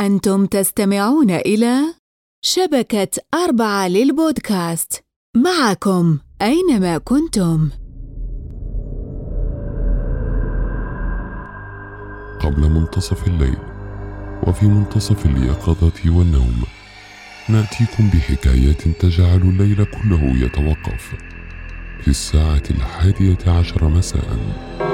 أنتم تستمعون إلى شبكة أربعة للبودكاست معكم أينما كنتم. قبل منتصف الليل وفي منتصف اليقظة والنوم نأتيكم بحكايات تجعل الليل كله يتوقف في الساعة الحادية عشر مساءً.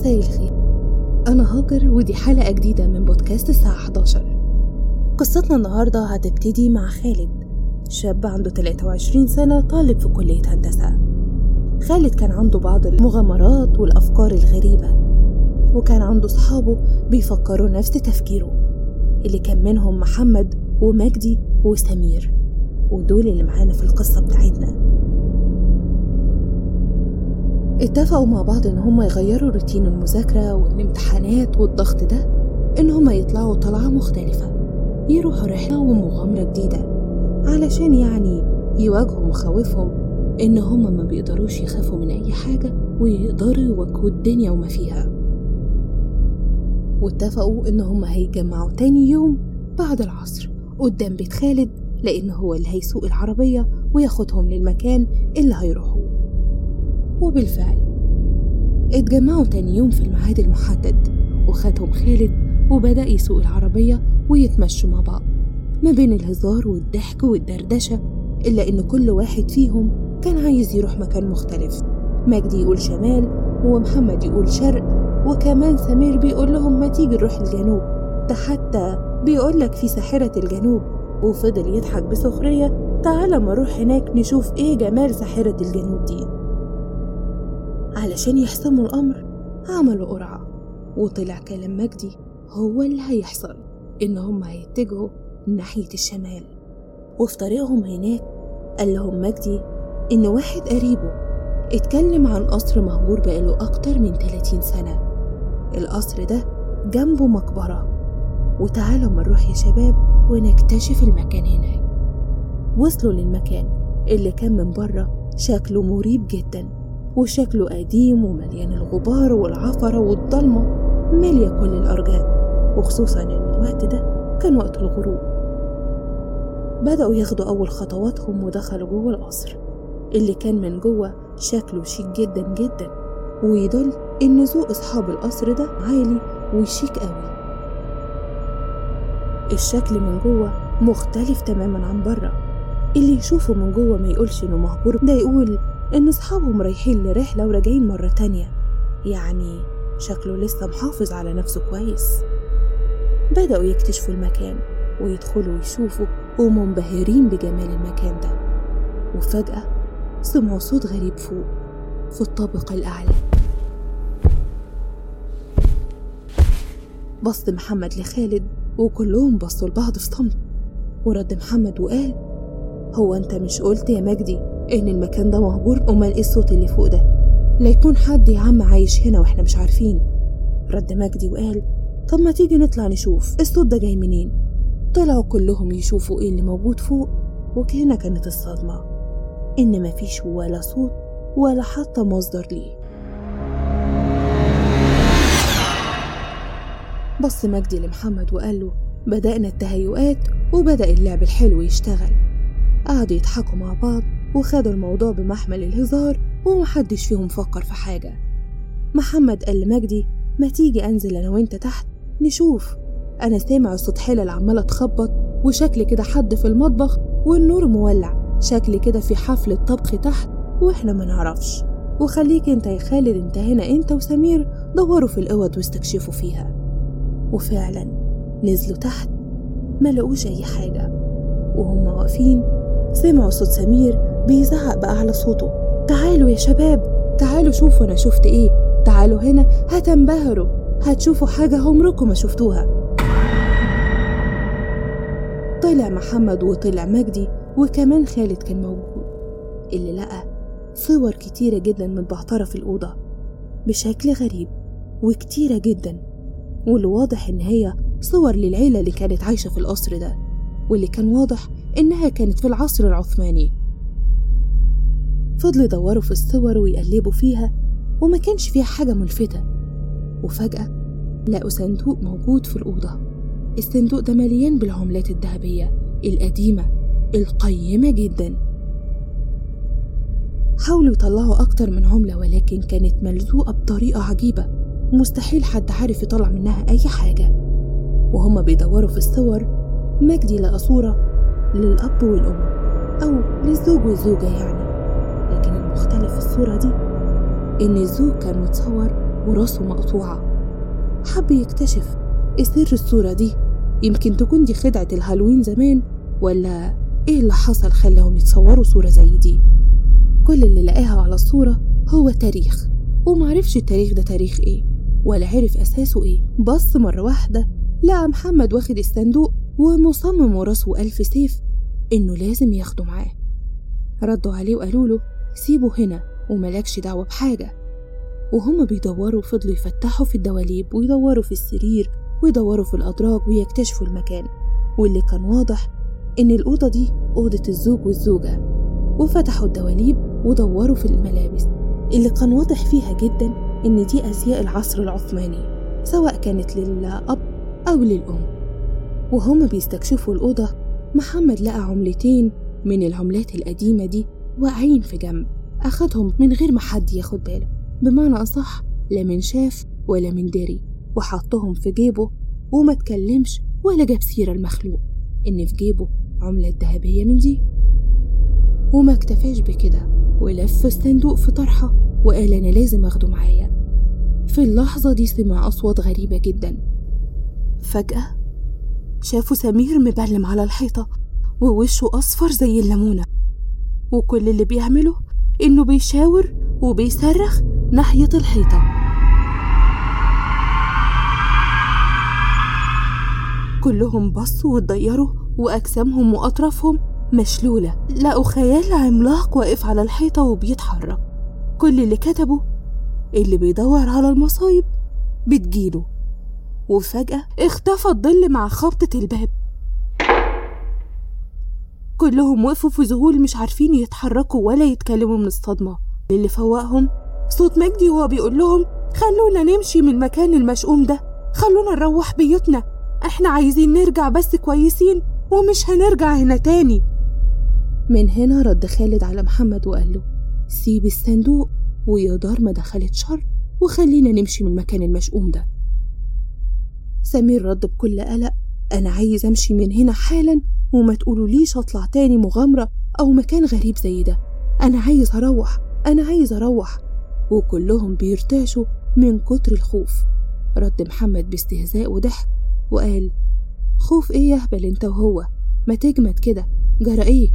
مساء الخير. أنا هاجر ودي حلقة جديدة من بودكاست الساعة 11 قصتنا النهاردة هتبتدي مع خالد شاب عنده 23 سنة طالب في كلية هندسة. خالد كان عنده بعض المغامرات والأفكار الغريبة وكان عنده صحابه بيفكروا نفس تفكيره اللي كان منهم محمد ومجدي وسمير ودول اللي معانا في القصة بتاعتنا. اتفقوا مع بعض إن هما يغيروا روتين المذاكرة والامتحانات والضغط ده إن هما يطلعوا طلعة مختلفة يروحوا رحلة ومغامرة جديدة علشان يعني يواجهوا مخاوفهم إن هما ما بيقدروش يخافوا من أي حاجة ويقدروا يواجهوا الدنيا وما فيها. واتفقوا إن هما هيتجمعوا تاني يوم بعد العصر قدام بيت خالد لأن هو اللي هيسوق العربية وياخدهم للمكان اللي هيروحوه. وبالفعل. اتجمعوا تاني يوم في الميعاد المحدد وخدهم خالد وبدأ يسوق العربية ويتمشوا مع بعض. ما بين الهزار والضحك والدردشة إلا إن كل واحد فيهم كان عايز يروح مكان مختلف. مجدي يقول شمال ومحمد يقول شرق وكمان سمير بيقول لهم ما تيجي نروح الجنوب. ده حتى بيقول لك في ساحرة الجنوب وفضل يضحك بسخرية تعالى ما نروح هناك نشوف إيه جمال ساحرة الجنوب دي. علشان يحسموا الأمر عملوا قرعة. وطلع كلام مجدي هو اللي هيحصل إن هم هيتجهوا ناحية الشمال. وفي طريقهم هناك قال لهم مجدي إن واحد قريبه اتكلم عن قصر مهجور بقاله أكتر من 30 سنة. القصر ده جنبه مقبرة. وتعالوا ما نروح يا شباب ونكتشف المكان هناك. وصلوا للمكان اللي كان من بره شكله مريب جدا. وشكله قديم ومليان الغبار والعفرة والضلمة مالية كل الأرجاء وخصوصا إن الوقت ده كان وقت الغروب. بدأوا ياخدوا أول خطواتهم ودخلوا جوه القصر اللي كان من جوه شكله شيك جدا جدا ويدل إن ذوق أصحاب القصر ده عالي وشيك قوي. الشكل من جوه مختلف تماما عن بره اللي يشوفه من جوه ما يقولش إنه مهجور ده يقول إن أصحابهم رايحين لرحلة وراجعين مرة تانية. يعني شكله لسه محافظ على نفسه كويس. بدأوا يكتشفوا المكان ويدخلوا يشوفوا ومنبهرين بجمال المكان ده. وفجأة سمعوا صوت غريب فوق في الطابق الأعلى. بص محمد لخالد وكلهم بصوا لبعض في صمت. ورد محمد وقال هو أنت مش قلت يا مجدي إن المكان ده مهجور أمال إيه الصوت اللي فوق ده؟ لا يكون حد يا عم عايش هنا وإحنا مش عارفين. رد مجدي وقال طب ما تيجي نطلع نشوف الصوت ده جاي منين؟ طلعوا كلهم يشوفوا إيه اللي موجود فوق وكهنا كانت الصدمة. إن مفيش ولا صوت ولا حتى مصدر ليه. بص مجدي لمحمد وقال له بدأنا التهيؤات وبدأ اللعب الحلو يشتغل. قعدوا يضحكوا مع بعض وخدوا الموضوع بمحمل الهزار ومحدش فيهم فكر في حاجة. محمد قال لمجدي ما تيجي أنزل أنا وأنت تحت؟ نشوف. أنا سامع صوت حلل عمالة تخبط وشكل كده حد في المطبخ والنور مولع. شكل كده في حفلة طبخ تحت وإحنا ما نعرفش. وخليك أنت يا خالد أنت هنا أنت وسمير دوروا في الأوض واستكشفوا فيها. وفعلا نزلوا تحت ما لقوش أي حاجة. وهم واقفين سمعوا صوت سمير بيزعق بأعلى صوته. تعالوا يا شباب تعالوا شوفوا أنا شفت إيه. تعالوا هنا هتنبهروا. هتشوفوا حاجة عمركم ما شفتوها. طلع محمد وطلع مجدي وكمان خالد كان موجود اللي لقى صور كتيرة جدا متبعترة في الأوضة بشكل غريب وكتيرة جدا واللي واضح إن هي صور للعيلة اللي كانت عايشة في القصر ده واللي كان واضح إنها كانت في العصر العثماني. فضلوا يدوروا في الصور ويقلبوا فيها وما كانش فيها حاجة ملفتة. وفجأة لقوا صندوق موجود في الأوضة. الصندوق ده مليان بالعملات الذهبية القديمة القيمة جدا. حاولوا يطلعوا أكتر من عملة ولكن كانت ملزوقة بطريقة عجيبة. مستحيل حد عارف يطلع منها أي حاجة. وهما بيدوروا في الصور مجدي لقى صورة للأب والأم أو للزوج والزوجة يعني. المختلف في الصورة دي؟ إن الزوج كان متصور وراسه مقطوعة. حب يكتشف إيه سر الصورة دي. يمكن تكون دي خدعة الهالوين زمان ولا إيه اللي حصل خلاهم يتصوروا صورة زي دي؟ كل اللي لقاها على الصورة هو تاريخ ومعرفش التاريخ ده تاريخ إيه ولا عرف أساسه إيه. بص مرة واحدة لقى محمد واخد الصندوق ومصمم وراسه ألف سيف إنه لازم ياخده معاه. ردوا عليه وقالوا له سيبه هنا وملكش دعوة بحاجة. وهم بيدوروا فضلوا يفتحوا في الدواليب ويدوروا في السرير ويدوروا في الأدراج ويكتشفوا المكان. واللي كان واضح إن الأوضة دي أوضة الزوج والزوجة. وفتحوا الدواليب ودوروا في الملابس. اللي كان واضح فيها جدا إن دي أزياء العصر العثماني سواء كانت للأب أو للأم. وهم بيستكشفوا الأوضة. محمد لقى عملتين من العملات القديمة دي واقعين في جنب أخدهم من غير ما حد ياخد باله. بمعنى أصح لا من شاف ولا من دري. وحطهم في جيبه وما تكلمش ولا جاب سيرة المخلوق. إن في جيبه عملة ذهبية من دي وما اكتفاش بكده. ولف الصندوق في طرحة وقال أنا لازم أخده معايا. في اللحظة دي سمع أصوات غريبة جدا. فجأة شافوا سمير مبلم على الحيطة ووشه أصفر زي الليمونة. وكل اللي بيعمله إنه بيشاور وبيصرخ ناحية الحيطة. كلهم بصوا واتضيروا وأجسامهم وأطرافهم مشلولة. لقوا خيال عملاق واقف على الحيطة وبيتحرك. كل اللي كتبه اللي بيدور على المصايب بتجيله. وفجأة اختفى الظل مع خبطة الباب. كلهم وقفوا في ذهول مش عارفين يتحركوا ولا يتكلموا من الصدمة. اللي فوقهم صوت مجدي وهو بيقول لهم خلونا نمشي من المكان المشؤوم ده خلونا نروح بيوتنا. إحنا عايزين نرجع بس كويسين ومش هنرجع هنا تاني. من هنا رد خالد على محمد وقال له سيب الصندوق ويا دار ما دخلت شر وخلينا نمشي من المكان المشؤوم ده. سمير رد بكل قلق أنا عايز أمشي من هنا حالا وما تقولوليش أطلع تاني مغامرة أو مكان غريب زي ده. أنا عايز أروح أنا عايز أروح. وكلهم بيرتعشوا من كتر الخوف. رد محمد باستهزاء وضحك وقال خوف إيه يهبل أنت وهو؟ ما تجمد كده. جرى إيه؟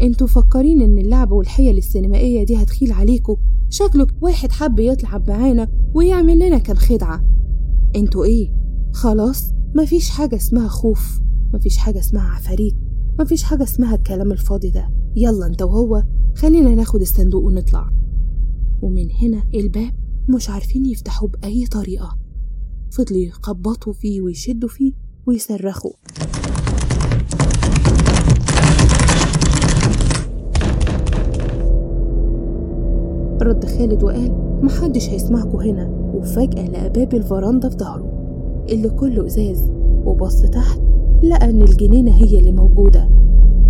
أنتوا فكرين إن اللعبة والحيل السينمائية دي هتخيل عليكوا؟ شكلك واحد حب يطلع معانا ويعمل لنا كام خدعة. أنتوا إيه؟ خلاص مفيش حاجة اسمها خوف. مفيش حاجة اسمها عفاريت مفيش حاجة اسمها الكلام الفاضي ده. يلا انت وهو خلينا ناخد الصندوق ونطلع. ومن هنا الباب مش عارفين يفتحوه بأي طريقة. فضلوا يخبطوا فيه ويشدوا فيه ويصرخوا. رد خالد وقال محدش هيسمعكوا هنا. وفجأة لقى باب الفراندا في ظهره اللي كله إزاز وبص تحت لقى إن الجنينة هي اللي موجودة.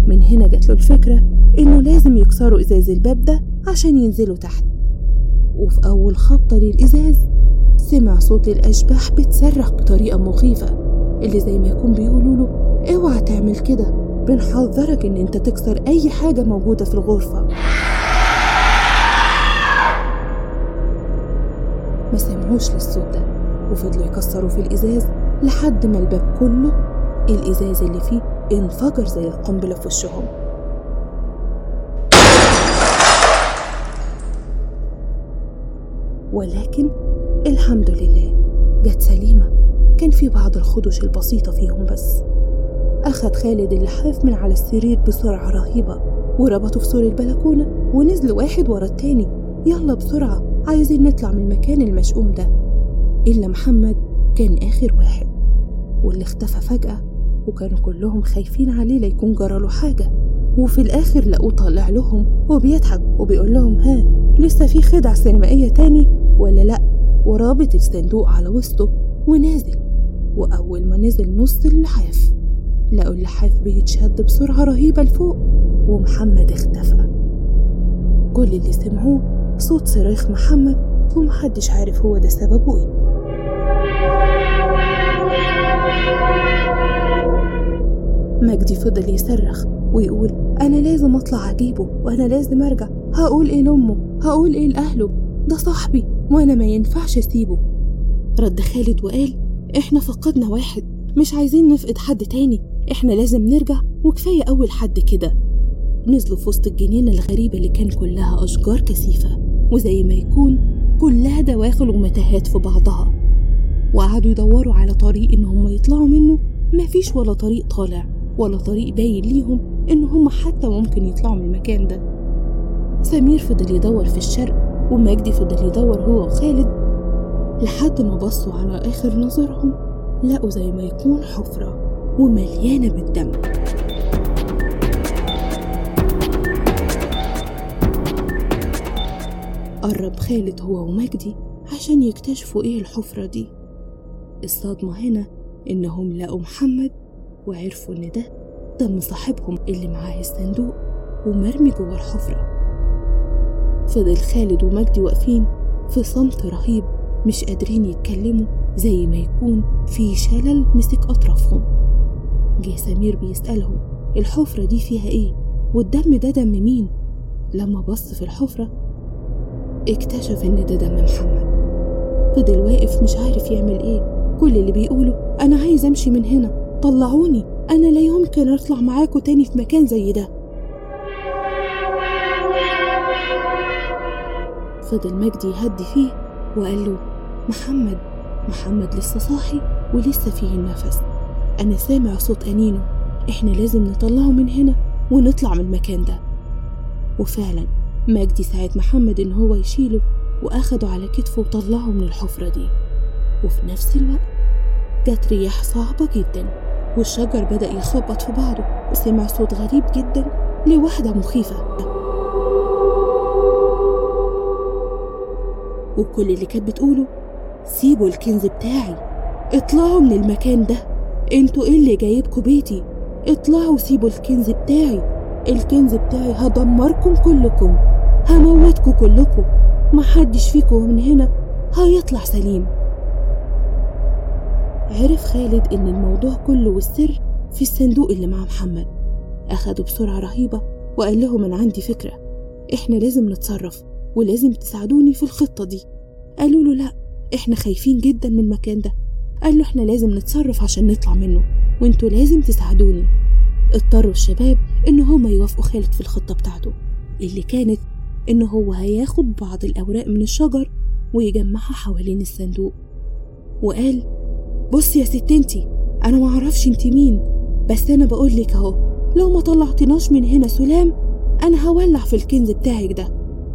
من هنا جاتله الفكرة إنه لازم يكسروا إزاز الباب ده عشان ينزلوا تحت. وفي أول خبطة للإزاز سمع صوت الأشباح بتصرخ بطريقة مخيفة. اللي زي ما يكون بيقولوا له أوعى تعمل كده. بنحذرك إن أنت تكسر أي حاجة موجودة في الغرفة. ما سمعوش للصوت ده وفضلوا يكسروا في الإزاز لحد ما الباب كله الإزاز اللي فيه انفجر زي القنبلة في وشهم. ولكن الحمد لله جت سليمة. كان في بعض الخدش البسيطة فيهم بس. أخد خالد اللحاف من على السرير بسرعة رهيبة وربطه في سور البلكونة ونزل واحد ورا التاني. يلا بسرعة عايزين نطلع من المكان المشؤوم ده. إلا محمد كان آخر واحد واللي اختفى فجأة وكانوا كلهم خايفين عليه ليكون جراله حاجة. وفي الآخر لقوه طالع لهم وبيضحك وبيقول لهم ها لسه في خدع سينمائية تاني ولا لأ؟ ورابط الصندوق على وسطه ونازل. وأول ما نزل نص اللحاف لقوا اللحاف بيتشد بسرعة رهيبة لفوق ومحمد اختفى. كل اللي سمعوه صوت صريخ محمد ومحدش عارف هو ده سببه إيه. مجدي فضل يصرخ ويقول أنا لازم أطلع أجيبه وأنا لازم أرجع. هقول إيه لأمه؟ هقول إيه لأهله؟ ده صاحبي وأنا ما ينفعش أسيبه. رد خالد وقال إحنا فقدنا واحد مش عايزين نفقد حد تاني. إحنا لازم نرجع وكفاية أول حد كده. نزلوا في وسط الجنينة الغريبة اللي كان كلها أشجار كثيفة وزي ما يكون كلها دواخل ومتاهات في بعضها. وقعدوا يدوروا على طريق إن هم يطلعوا منه. مفيش ولا طريق طالع. ولا طريق باين ليهم إن هم حتى ممكن يطلعوا من المكان ده. سمير فضل يدور في الشرق ومجدي فضل يدور هو وخالد لحد ما بصوا على آخر نظرهم لقوا زي ما يكون حفرة ومليانة بالدم. قرب خالد هو ومجدي عشان يكتشفوا إيه الحفرة دي. الصدمة هنا إنهم لقوا محمد وعرفوا إن ده دم صاحبهم اللي معاه الصندوق ومرمي جوه الحفرة. فضل خالد ومجدي واقفين في صمت رهيب مش قادرين يتكلموا زي ما يكون في شلل مسك أطرافهم. جه سمير بيسألهم الحفرة دي فيها إيه؟ والدم ده دم مين؟ لما بص في الحفرة اكتشف إن ده دم محمد. فضل واقف مش عارف يعمل إيه. كل اللي بيقوله أنا عايز أمشي من هنا. طلعوني. أنا لا يمكن أطلع معاكم تاني في مكان زي ده. فضل مجدي يهدي فيه وقال له محمد محمد لسه صاحي ولسه فيه النفس. أنا سامع صوت انينه إحنا لازم نطلعه من هنا ونطلع من المكان ده. وفعلا مجدي ساعد محمد إن هو يشيله وأخده على كتفه وطلعه من الحفرة دي. وفي نفس الوقت جت رياح صعبة جدا. والشجر بدأ يخبط في بعضه. وسمع صوت غريب جدا لوحدة مخيفة. وكل اللي كانت بتقوله سيبوا الكنز بتاعي. اطلعوا من المكان ده. أنتوا إيه اللي جايبكوا بيتي؟ اطلعوا سيبوا الكنز بتاعي. الكنز بتاعي هدمركم كلكم. هموتكم كلكم. محدش فيكم من هنا هيطلع سليم. عرف خالد إن الموضوع كله والسر في الصندوق اللي مع محمد. أخده بسرعة رهيبة وقال لهم أنا عندي فكرة. إحنا لازم نتصرف ولازم تساعدوني في الخطة دي. قالوا له لأ إحنا خايفين جدا من المكان ده. قال له إحنا لازم نتصرف عشان نطلع منه وإنتوا لازم تساعدوني. اضطروا الشباب إن هما يوافقوا خالد في الخطة بتاعته اللي كانت إن هو هياخد بعض الأوراق من الشجر ويجمعها حوالين الصندوق. وقال بص يا ست انتي أنا معرفش انتي مين بس أنا بقولك أهو لو ما طلعتناش من هنا سلام أنا هولع في الكنز بتاعك ده.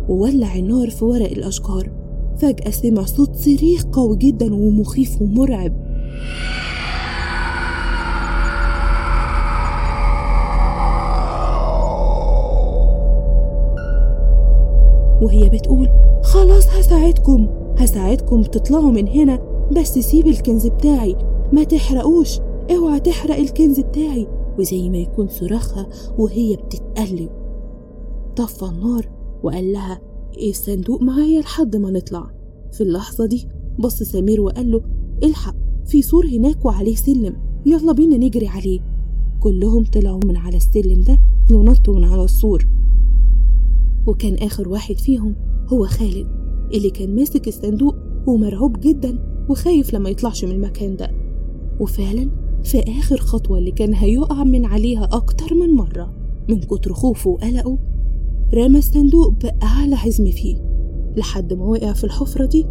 وولع النار في ورق الأشجار. فجأة سمع صوت صريخ قوي جدا ومخيف ومرعب. وهي بتقول خلاص هساعدكم هساعدكم تطلعوا من هنا. بس سيب الكنز بتاعي. ما تحرقوش. اوعى تحرق الكنز بتاعي. وزي ما يكون صراخها وهي بتتقلب. طفى النار وقال لها إيه الصندوق معايا لحد ما نطلع. في اللحظة دي بص سمير وقال له الحق في سور هناك وعليه سلم. يلا بينا نجري عليه. كلهم طلعوا من على السلم ده ونطوا من على السور. وكان آخر واحد فيهم هو خالد اللي كان ماسك الصندوق ومرعوب جدا. وخايف لما يطلعش من المكان ده. وفعلا في آخر خطوة اللي كان هيقع من عليها أكتر من مرة من كتر خوفه وقلقه رمى الصندوق بأعلى حزم فيه لحد ما وقع في الحفرة دي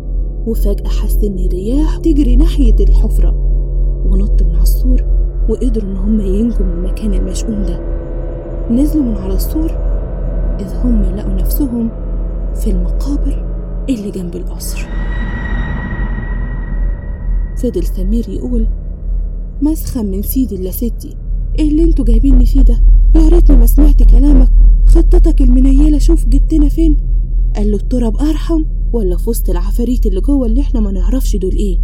وفجأة حس إن الرياح تجري ناحية الحفرة. ونط من على السور وقدروا إن هم ينجوا من المكان المشؤوم ده. نزلوا من على السور إذ هم لقوا نفسهم في المقابر اللي جنب القصر. فضل سمير يقول مسخن من سيدي إلا ستي. إيه اللي أنتوا جايبيني فيه ده؟ يا ريتني ما سمعت كلامك. خطتك المنيلة شوف جبتنا فين. قال له التراب أرحم ولا في وسط العفاريت اللي جوه اللي إحنا ما نعرفش دول إيه؟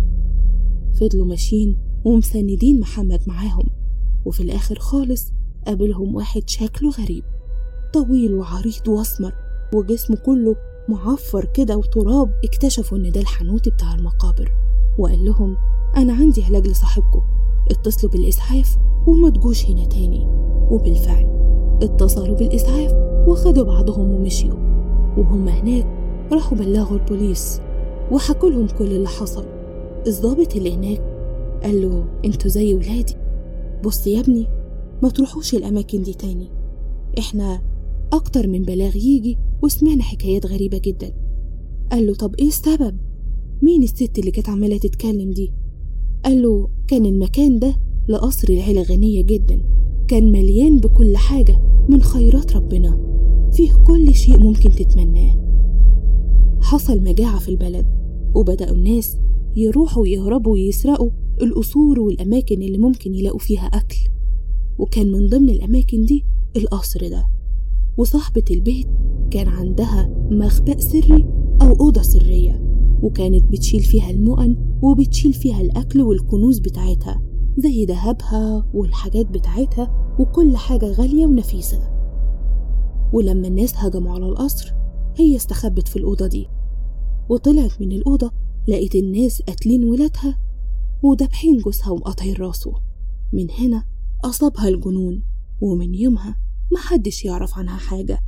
فضلوا ماشيين ومسندين محمد معاهم. وفي الآخر خالص قابلهم واحد شكله غريب طويل وعريض وأسمر وجسمه كله معفر كده وتراب. اكتشفوا إن ده الحانوت بتاع المقابر. وقال لهم أنا عندي علاج لصاحبكم. اتصلوا بالاسعاف وما تجوش هنا تاني. وبالفعل اتصلوا بالاسعاف وخدوا بعضهم ومشيوا. وهم هناك راحوا بلغوا البوليس وحكوا لهم كل اللي حصل. الضابط اللي هناك قال له أنتوا زي ولادي. بص يا ابني ما تروحوش الأماكن دي تاني. إحنا أكتر من بلاغ يجي وسمعنا حكايات غريبة جدا. قال له طب إيه السبب؟ مين الست اللي كانت عمالة تتكلم دي؟ قال له كان المكان ده لقصر العيلة غنية جدا. كان مليان بكل حاجة من خيرات ربنا. فيه كل شيء ممكن تتمناه. حصل مجاعة في البلد وبدأوا الناس يروحوا يهربوا ويسرقوا القصور والأماكن اللي ممكن يلاقوا فيها أكل. وكان من ضمن الأماكن دي القصر ده. وصاحبة البيت كان عندها مخبأ سري أو أوضة سرية. وكانت بتشيل فيها المؤن وبتشيل فيها الأكل والكنوز بتاعتها زي دهبها والحاجات بتاعتها وكل حاجة غالية ونفيسة. ولما الناس هجموا على القصر هي استخبت في الأوضة دي. وطلعت من الأوضة لقيت الناس قاتلين ولادها ودابحين جوزها ومقاطعين راسه. من هنا أصابها الجنون ومن يومها محدش يعرف عنها حاجة.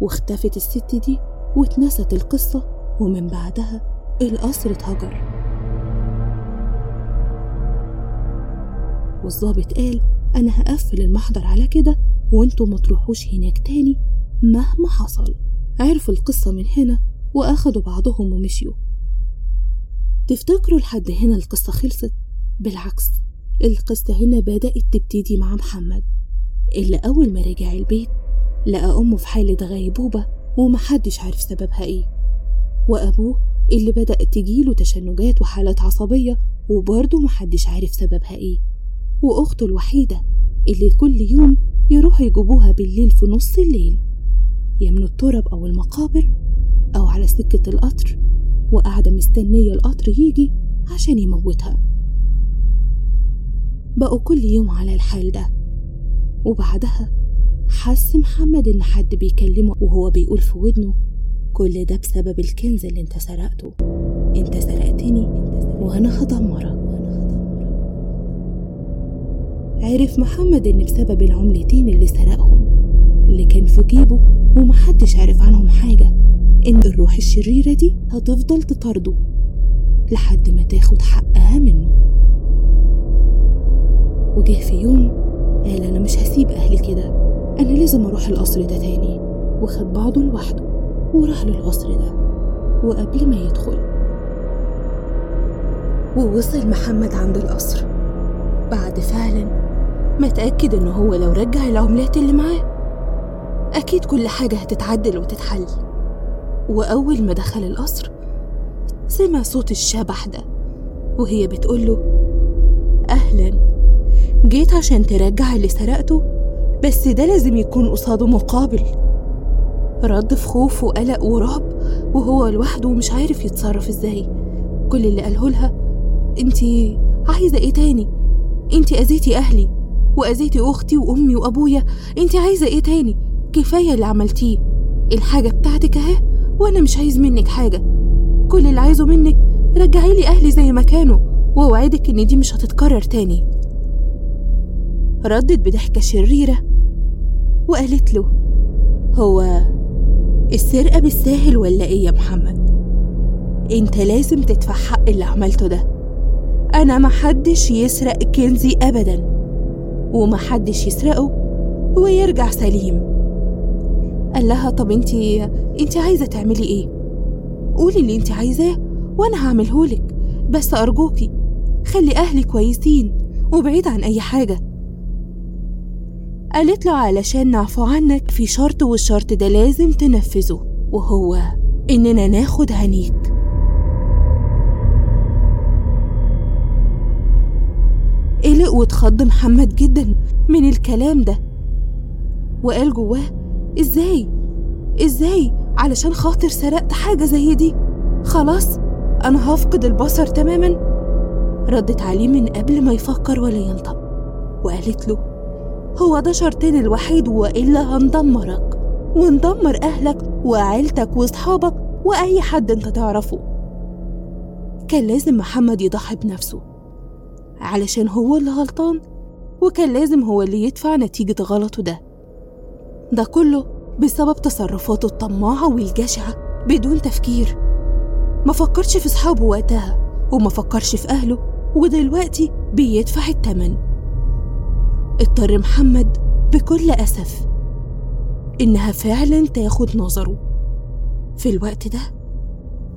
واختفت الست دي واتنست القصة ومن بعدها القصر اتهجر والظابط قال أنا هقفل المحضر على كده وأنتوا ما تروحوش هناك تاني مهما حصل. عرفوا القصة من هنا وأخدوا بعضهم ومشيوا. تفتكروا لحد هنا القصة خلصت؟ بالعكس القصة هنا بدأت تبتدي مع محمد. اللي أول ما رجع البيت لقى أمه في حالة غيبوبة ومحدش عارف سببها إيه. وأبوه اللي بدأت تجيله تشنجات وحالات عصبية وبرضه محدش عارف سببها إيه. وأخته الوحيدة اللي كل يوم يروحوا يجيبوها بالليل في نص الليل. يا من الترب أو المقابر أو على سكة القطر وقاعدة مستنية القطر يجي عشان يموتها. بقوا كل يوم على الحال ده. وبعدها حس محمد إن حد بيكلمه وهو بيقول في ودنه كل ده بسبب الكنز اللي انت سرقته. انت سرقتني وأنا هدمرك. عرف محمد ان بسبب العملتين اللي سرقهم اللي كان في جيبه ومحدش عارف عنهم حاجة ان الروح الشريرة دي هتفضل تطارده لحد ما تاخد حقها منه. وجه في يوم قال أنا مش هسيب أهلي كده أنا لازم أروح القصر ده تاني. وخد بعضه لوحده. وراح للقصر ده وقبل ما يدخل. ووصل محمد عند القصر. بعد فعلا ما تأكد إن هو لو رجع العملات اللي معاه أكيد كل حاجة هتتعدل وتتحل. وأول ما دخل القصر سمع صوت الشبح ده وهي بتقوله أهلا. جيت عشان ترجع اللي سرقته بس ده لازم يكون قصاده مقابل. رد في خوف وقلق ورعب وهو لوحده ومش عارف يتصرف إزاي. كل اللي قاله لها أنتي عايزة إيه تاني؟ أنتي أذيتي أهلي وأذيتي أختي وأمي وأبويا أنتي عايزة إيه تاني؟ كفاية اللي عملتيه. الحاجة بتاعتك أهي وأنا مش عايز منك حاجة. كل اللي عايزه منك رجعي لي أهلي زي ما كانوا وأوعدك إن دي مش هتتكرر تاني. ردت بضحكة شريرة وقالت له هو السرقة بالساهل ولا إيه يا محمد؟ أنت لازم تدفع حق اللي عملته ده. أنا محدش يسرق كنزي أبدا ومحدش يسرقه ويرجع سليم. قال لها طب انتي انتي عايزة تعملي إيه؟ قولي اللي انتي عايزاه وأنا هعملهولك بس أرجوكي خلي أهلي كويسين وبعيد عن أي حاجة. قالت له علشان نعفو عنك في شرط والشرط ده لازم تنفذه وهو إننا ناخد هنيك قلق واتخض محمد جدا من الكلام ده وقال جواه إزاي؟ إزاي؟ علشان خاطر سرقت حاجة زي دي؟ خلاص أنا هفقد البصر تماما. ردت عليه من قبل ما يفكر ولا ينطق وقالت له هو ده شرطين الوحيد وإلا هندمرك. وندمر أهلك وعيلتك وصحابك وأي حد أنت تعرفه. كان لازم محمد يضحي بنفسه علشان هو اللي غلطان وكان لازم هو اللي يدفع نتيجة غلطه ده. ده كله بسبب تصرفاته الطماعة والجشعة بدون تفكير. ما فكرش في صحابه وقتها وما فكرش في أهله ودلوقتي بيدفع التمن. اضطر محمد بكل أسف إنها فعلا تاخد نظره. في الوقت ده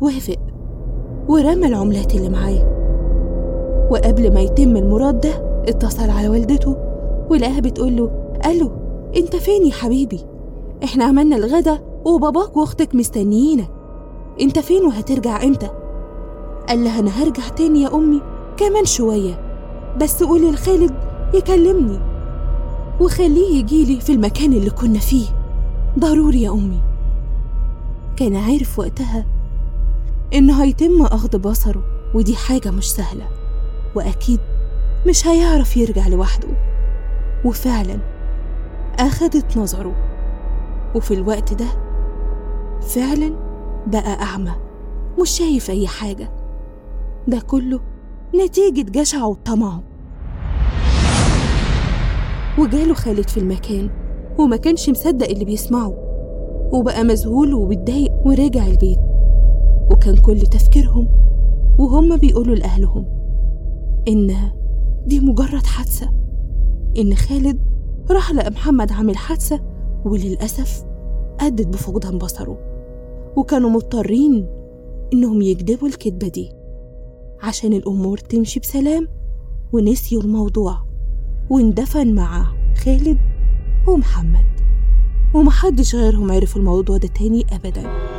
وافق ورمى العملات اللي معاه. وقبل ما يتم المراد ده اتصل على والدته ولقاها بتقوله ألو أنت فين يا حبيبي؟ إحنا عملنا الغدا وباباك وأختك مستنيينك. أنت فين وهترجع إمتى؟ قال لها أنا هرجع تاني يا أمي كمان شوية. بس قولي لخالد يكلمني. وخليه يجيلي في المكان اللي كنا فيه. ضروري يا أمي. كان عارف وقتها إنه هيتم أخذ بصره ودي حاجة مش سهلة. وأكيد مش هيعرف يرجع لوحده. وفعلا اخدت نظره. وفي الوقت ده فعلا بقى أعمى مش شايف أي حاجة. ده كله نتيجة جشعه وطمعه. وجاله خالد في المكان وما كانش مصدق اللي بيسمعه. وبقى مذهول وبيتضايق ورجع البيت. وكان كل تفكيرهم وهم بيقولوا لأهلهم إن دي مجرد حادثة إن خالد راح لقى محمد عامل حادثة وللأسف أدت بفقدان بصره. وكانوا مضطرين إنهم يكذبوا الكذبة دي عشان الأمور تمشي بسلام ونسيوا الموضوع. واندفن مع خالد ومحمد. ومحدش غيرهم عرف الموضوع ده تاني أبداً.